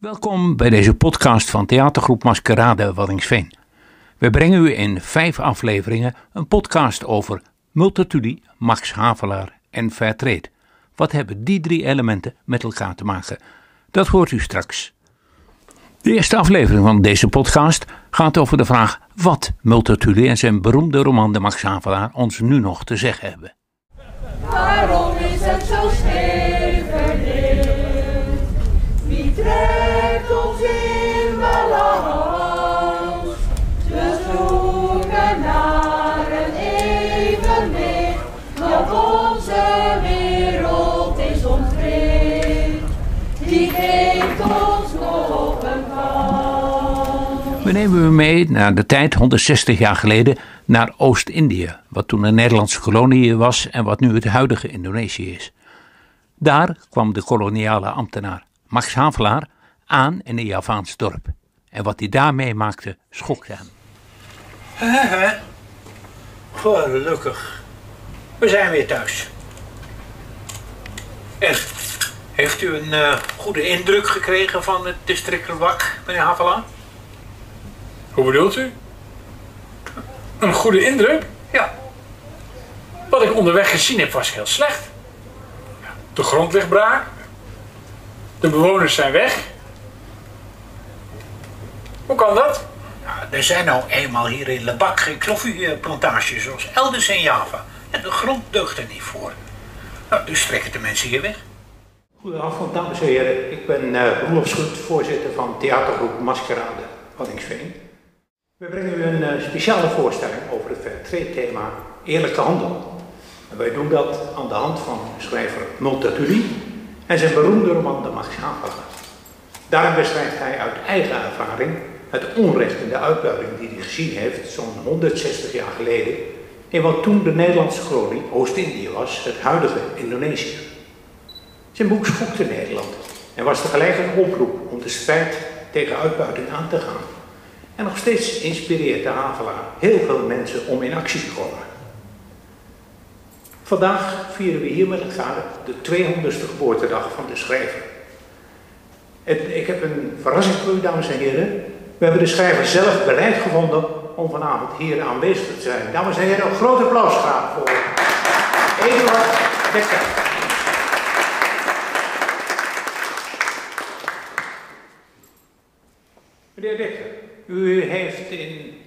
Welkom bij deze podcast van theatergroep Maskerade Waddingsveen. We brengen u in vijf afleveringen een podcast over Multatuli, Max Havelaar en Fairtrade. Wat hebben die drie elementen met elkaar te maken? Dat hoort u straks. De eerste aflevering van deze podcast gaat over de vraag wat Multatuli en zijn beroemde roman de Max Havelaar ons nu nog te zeggen hebben. Waarom We nemen u mee naar de tijd 160 jaar geleden naar Oost-Indië, wat toen een Nederlandse kolonie was en wat nu het huidige Indonesië is. Daar kwam de koloniale ambtenaar Max Havelaar aan in een Javaans dorp. En wat hij daar meemaakte schokte hem. Gelukkig. We zijn weer thuis. En heeft u een eh, goede indruk gekregen van het district Lubak, meneer Havelaar? Hoe bedoelt u? Een goede indruk? Ja. Wat ik onderweg gezien heb was heel slecht. De grond ligt braak. De bewoners zijn weg. Hoe kan dat? Nou, er zijn nou eenmaal hier in Lebak geen koffieplantages zoals elders in Java. En de grond deugt er niet voor. Nou, dus trekken de mensen hier weg. Goedenavond, dames en heren. Ik ben uh, Roelof Schut, voorzitter van theatergroep Maskerade Waddingsveen. We brengen u een eh, speciale voorstelling over het Fairtrade-thema Eerlijke Handel. En wij doen dat aan de hand van schrijver Multatuli en zijn beroemde roman De Havelaar. Daarin beschrijft hij uit eigen ervaring het onrecht en de uitbuiting die hij gezien heeft zo'n 160 jaar geleden in wat toen de Nederlandse kolonie Oost-Indië was, het huidige Indonesië. Zijn boek schokte Nederland en was tegelijk een oproep om de strijd tegen uitbuiting aan te gaan. En nog steeds inspireert de Havelaar heel veel mensen om in actie te komen. Vandaag vieren we hier met elkaar de 200ste geboortedag van de schrijver. En ik heb een verrassing voor u, dames en heren. We hebben de schrijver zelf bereid gevonden om vanavond hier aanwezig te zijn. Dames en heren, een groot applaus graag voor Eduard Dekker. Meneer Dekker, u heeft in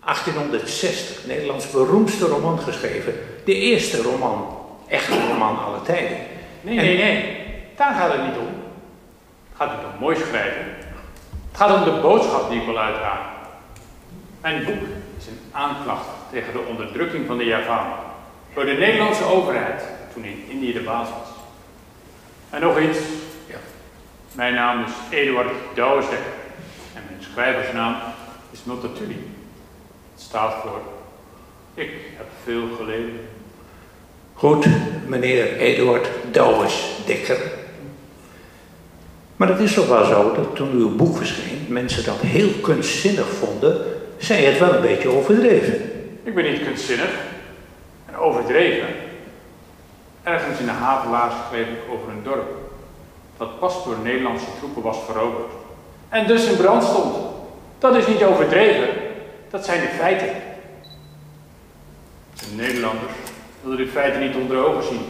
1860 Nederlands beroemdste roman geschreven. De eerste roman, echte roman alle tijden. Nee, nee, nee. Daar gaat het niet om. Het gaat niet om mooi schrijven. Het gaat om de boodschap die ik wil uitdragen. Mijn boek is een aanklacht tegen de onderdrukking van de Javanen door de Nederlandse overheid toen in Indië de baas was. En nog iets. Ja. Mijn naam is Eduard mijn schrijversnaam is Multatuli. Het staat voor ik heb veel geleden. Goed, meneer Eduard Douwes Dekker. Maar het is toch wel zo dat toen uw boek verscheen, mensen dat heel kunstzinnig vonden, zij het wel een beetje overdreven. Ik ben niet kunstzinnig en overdreven. Ergens in de Havelaars schreef ik over een dorp dat pas door Nederlandse troepen was veroverd. En dus in brand stond. Dat is niet overdreven, dat zijn de feiten. De Nederlanders willen die feiten niet onder ogen zien.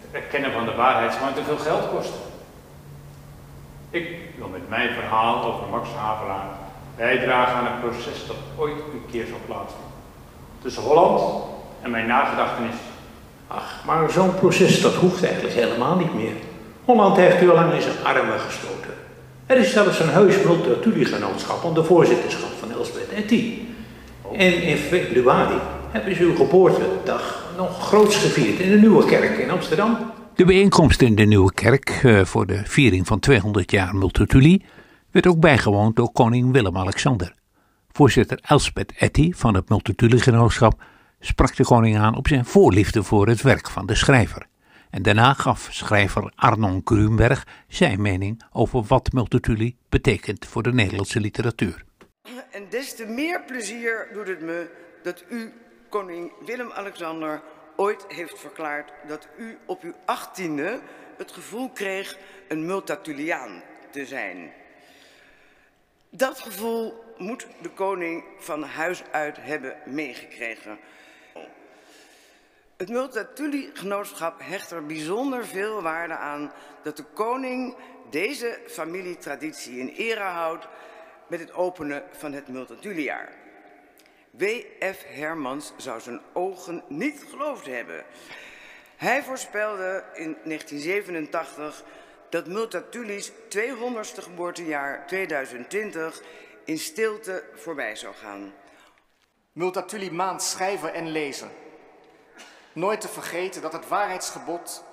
Het erkennen van de waarheid zou te veel geld kosten. Ik wil met mijn verhaal over Max Havelaar bijdragen aan een proces dat ooit een keer zal plaatsvinden. Tussen Holland en mijn nagedachtenis. Ach, maar zo'n proces dat hoeft eigenlijk helemaal niet meer. Holland heeft u al lang in zijn armen gestoten. Er is zelfs een heus multatuli-genootschap onder voorzitterschap van Elsbeth Etty. En in februari hebben ze uw geboortedag nog groots gevierd in de Nieuwe Kerk in Amsterdam. De bijeenkomst in de Nieuwe Kerk eh, voor de viering van 200 jaar Multatuli werd ook bijgewoond door koning Willem-Alexander. Voorzitter Elspeth Etty van het Multatuli-genootschap sprak de koning aan op zijn voorliefde voor het werk van de schrijver. En daarna gaf schrijver Arnon Grunberg zijn mening over wat Multatuli betekent voor de Nederlandse literatuur. En des te meer plezier doet het me dat u, koning Willem-Alexander, ooit heeft verklaard dat u op uw achttiende het gevoel kreeg een multatuliaan te zijn. Dat gevoel moet de koning van huis uit hebben meegekregen. Het Multatuli-genootschap hecht er bijzonder veel waarde aan dat de koning deze familietraditie in ere houdt met het openen van het Multatulijaar. W.F. Hermans zou zijn ogen niet geloofd hebben. Hij voorspelde in 1987 dat Multatuli's 200ste geboortejaar 2020 in stilte voorbij zou gaan. Multatuli maand schrijven en lezen. Nooit te vergeten dat het waarheidsgebod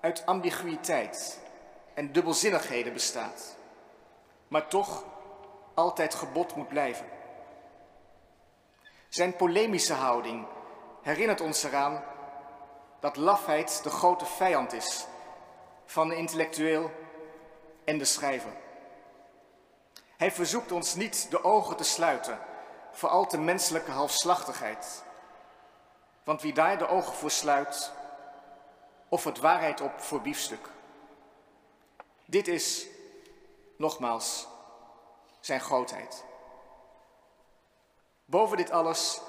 uit ambiguïteit en dubbelzinnigheden bestaat, maar toch altijd gebod moet blijven. Zijn polemische houding herinnert ons eraan dat lafheid de grote vijand is van de intellectueel en de schrijver. Hij verzoekt ons niet de ogen te sluiten voor al te menselijke halfslachtigheid. Want wie daar de ogen voor sluit, offert waarheid op voor biefstuk. Dit is, nogmaals, zijn grootheid. Boven dit alles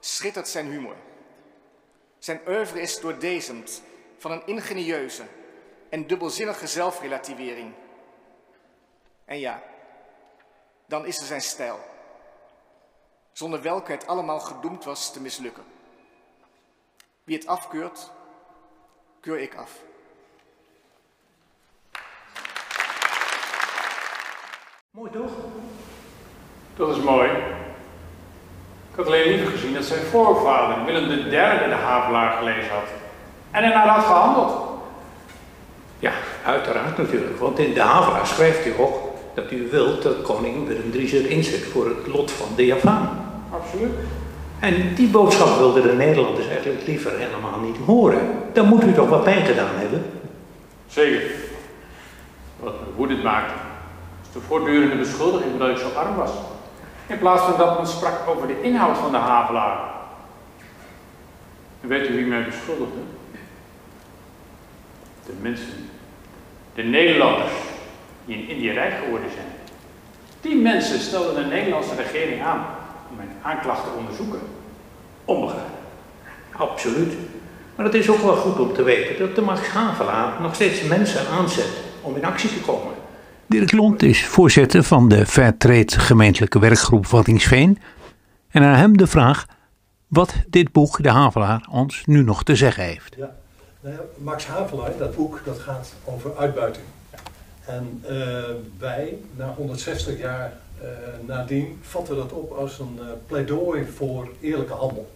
schittert zijn humor. Zijn oeuvre is doordezemd van een ingenieuze en dubbelzinnige zelfrelativering. En ja, dan is er zijn stijl, zonder welke het allemaal gedoemd was te mislukken. Wie het afkeurt, keur ik af. Mooi toch? Dat is mooi. Ik had alleen liever gezien dat zijn voorvader Willem III de Havelaar gelezen had. En ernaar had gehandeld. Ja, uiteraard natuurlijk. Want in de Havelaar schrijft hij ook dat u wilt dat koning Willem III zich inzet voor het lot van de Javaan. Absoluut. En die boodschap wilden de Nederlanders eigenlijk liever helemaal niet horen. Daar moet u toch wat pijn gedaan hebben? Zeker. Wat me woedend maakte, de voortdurende beschuldiging dat ik zo arm was. In plaats van dat men sprak over de inhoud van de havelaar. En weet u wie mij beschuldigde? De mensen, de Nederlanders, die in Indië rijk geworden zijn. Die mensen stelden de Nederlandse regering aan om mijn aanklacht te onderzoeken. Onbegrijpelijk. Absoluut. Maar het is ook wel goed om te weten dat de Max Havelaar nog steeds mensen aanzet om in actie te komen. Dirk Lont is voorzitter van de Fairtrade gemeentelijke werkgroep Waddinxveen. En aan hem de vraag wat dit boek, De Havelaar, ons nu nog te zeggen heeft. Ja. Nou ja, Max Havelaar, dat boek, dat gaat over uitbuiting. En eh, wij, na 160 jaar nadien, vatten dat op als een eh, pleidooi voor eerlijke handel.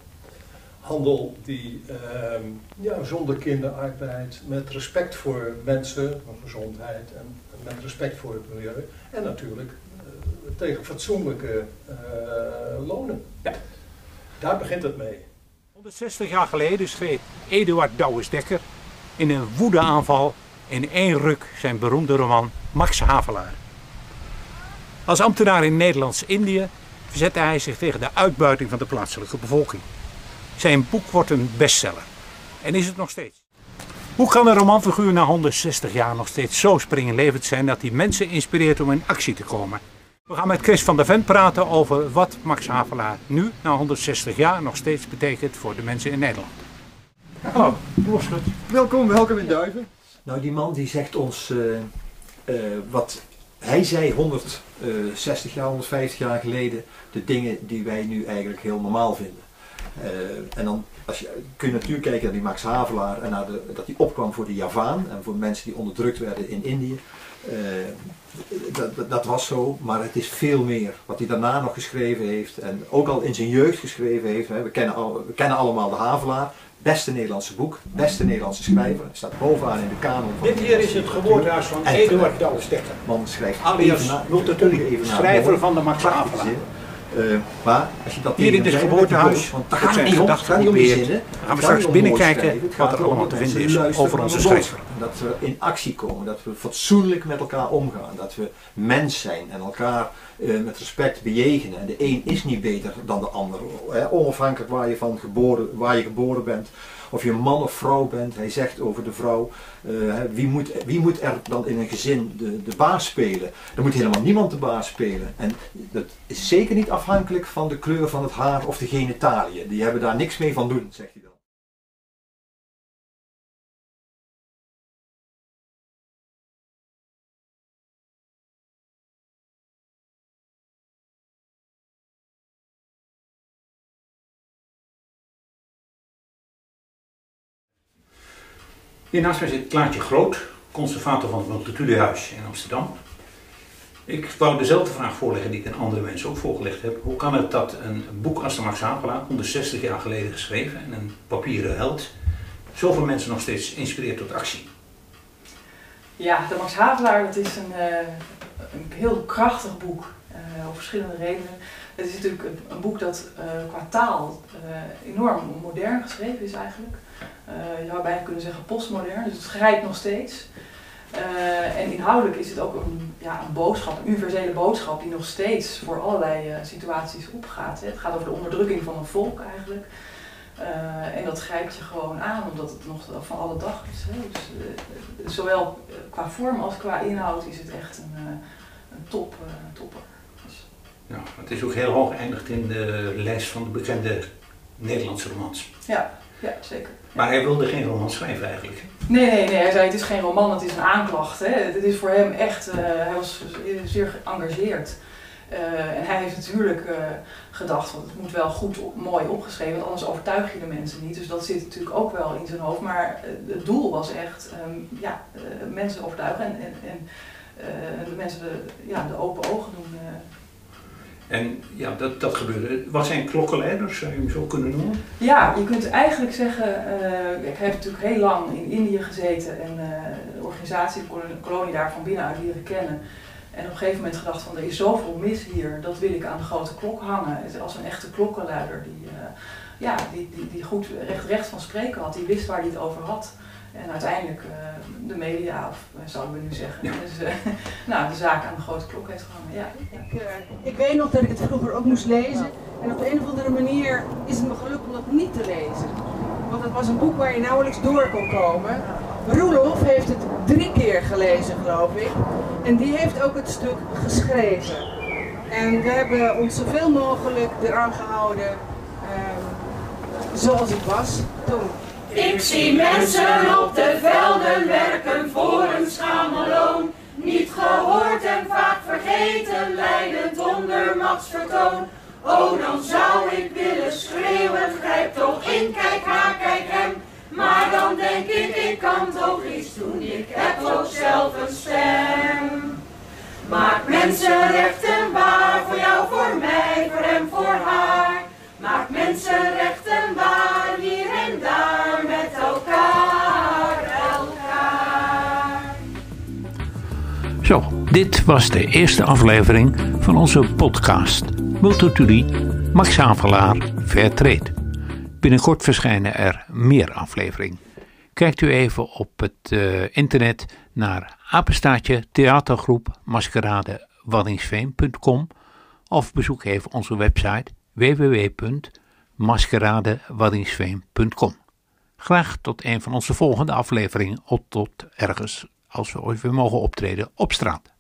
Handel die ehm, ja, zonder kinderarbeid, met respect voor mensen, voor gezondheid en met respect voor het milieu. En natuurlijk eh, tegen fatsoenlijke eh, lonen. Ja. Daar begint het mee. 160 jaar geleden schreef Eduard Douwes-Dekker in een woedeaanval in één ruk zijn beroemde roman Max Havelaar. Als ambtenaar in Nederlands-Indië verzette hij zich tegen de uitbuiting van de plaatselijke bevolking. Zijn boek wordt een bestseller. En is het nog steeds. Hoe kan een romanfiguur na 160 jaar nog steeds zo springlevend zijn dat hij mensen inspireert om in actie te komen? We gaan met Chris van der Ven praten over wat Max Havelaar nu, na 160 jaar, nog steeds betekent voor de mensen in Nederland. Hallo, Loschut. Welkom, welkom in Duiven. Nou, die man die zegt ons eh, eh, wat hij zei 160 jaar, 150 jaar geleden, de dingen die wij nu eigenlijk heel normaal vinden. Eh, en dan als je, kun je natuurlijk kijken naar die Max Havelaar en naar de, dat hij opkwam voor de Javaan en voor mensen die onderdrukt werden in Indië. Eh, dat, dat, dat, was zo, maar het is veel meer wat hij daarna nog geschreven heeft en ook al in zijn jeugd geschreven heeft. Hè. We, kennen al, we kennen allemaal de Havelaar, beste Nederlandse boek, beste Nederlandse schrijver, staat bovenaan in de kanon. Van Dit hier is het geboortehuis van Eduard Douwes-Dekker. Man schrijft alias even schrijver van de Havelaar. zin. Eh, maar als je dat Hier in dit hem geboortehuis want het gaat zijn het gedachten geprobeerd. gaan we Het straks binnenkijken het wat er allemaal te vinden is over onze schrijver. Dat we in actie komen, dat we fatsoenlijk met elkaar omgaan, dat we mens zijn en elkaar eh, met respect bejegenen. En de een is niet beter dan de ander, hè, onafhankelijk waar je, van geboren, waar je geboren bent of je man of vrouw bent. Hij zegt over de vrouw, eh, wie, moet, wie moet er dan in een gezin de, de baas spelen? Er moet helemaal niemand de baas spelen. En dat is zeker niet afhankelijk van de kleur van het haar of de genitaliën. Die hebben daar niks mee van doen, zegt hij dan. Hier naast mij zit Klaartje Groot, conservator van het Multitudehuis in Amsterdam. Ik wou dezelfde vraag voorleggen die ik aan andere mensen ook voorgelegd heb. Hoe kan het dat een boek als de Max Havelaar, 160 jaar geleden geschreven en een papieren held, zoveel mensen nog steeds inspireert tot actie? Ja, de Max Havelaar, dat is een, uh, een heel krachtig boek, uh, om verschillende redenen. Het is natuurlijk een, boek dat uh, qua taal enorm modern geschreven is eigenlijk. Je zou bijna kunnen zeggen postmodern, dus het grijpt nog steeds. en inhoudelijk is het ook een, ja, een boodschap, een universele boodschap die nog steeds voor allerlei situaties opgaat. Hè. Het gaat over de onderdrukking van een volk eigenlijk. Uh, en dat grijpt je gewoon aan, omdat het nog van alle dag is. Hè. Dus, zowel qua vorm als qua inhoud is het echt een, een top, topper. Dus. Ja, het is ook heel hoog geëindigd in de lijst van de bekende Nederlandse romans. Ja, ja zeker. Maar hij wilde geen roman schrijven eigenlijk. Nee, nee, nee. Hij zei het is geen roman, het is een aanklacht. Hè. Het is voor hem echt, hij was zeer geëngageerd. Uh, en hij heeft natuurlijk uh, gedacht, want het moet wel goed, op, mooi opgeschreven, want anders overtuig je de mensen niet. Dus dat zit natuurlijk ook wel in zijn hoofd. Maar het doel was echt um, ja, mensen overtuigen en, en, en de mensen de, ja, de open ogen doen. En ja, dat, dat gebeurde. Was hij een klokkenleider, zou je hem zo kunnen noemen? Ja, je kunt eigenlijk zeggen, ik heb natuurlijk heel lang in Indië gezeten en de organisatie, de kolonie daar van binnenuit leren kennen. En op een gegeven moment gedacht van er is zoveel mis hier, dat wil ik aan de grote klok hangen. Als een echte klokkenluider die, uh, ja, die, die, die goed recht, recht van spreken had, die wist waar hij het over had. En uiteindelijk uh, de media, of zouden we nu zeggen, ja. dus, uh, nou, de zaak aan de grote klok heeft gehangen. Ja. Ik, ik weet nog dat ik het vroeger ook moest lezen. En op de een of andere manier is het me gelukt om dat niet te lezen. Want het was een boek waar je nauwelijks door kon komen. Roelof heeft het drie keer gelezen, geloof ik. En die heeft ook het stuk geschreven. En we hebben ons zoveel mogelijk eraan gehouden um, zoals het was toen. Ik zie mensen op de velden werken voor een schameloon. Niet gehoord en vaak vergeten, leidend onder machtsvertoon. Oh, dan zou ik willen schreeuwen, grijp toch in, kijk haar, kijk hem. Maar dan denk ik, ik kan toch iets doen, ik heb ook zelf een stem. Maak mensenrechten waar, voor jou, voor mij, voor hem, voor haar. Dit was de eerste aflevering van onze podcast Multitudie Max Havelaar Fairtrade. Binnenkort verschijnen er meer afleveringen. Kijkt u even op het uh, internet naar apenstaatje theatergroep maskerade of bezoek even onze website www.maskeradewaddingsveen.com. Graag tot een van onze volgende afleveringen of tot ergens als we ooit weer mogen optreden op straat.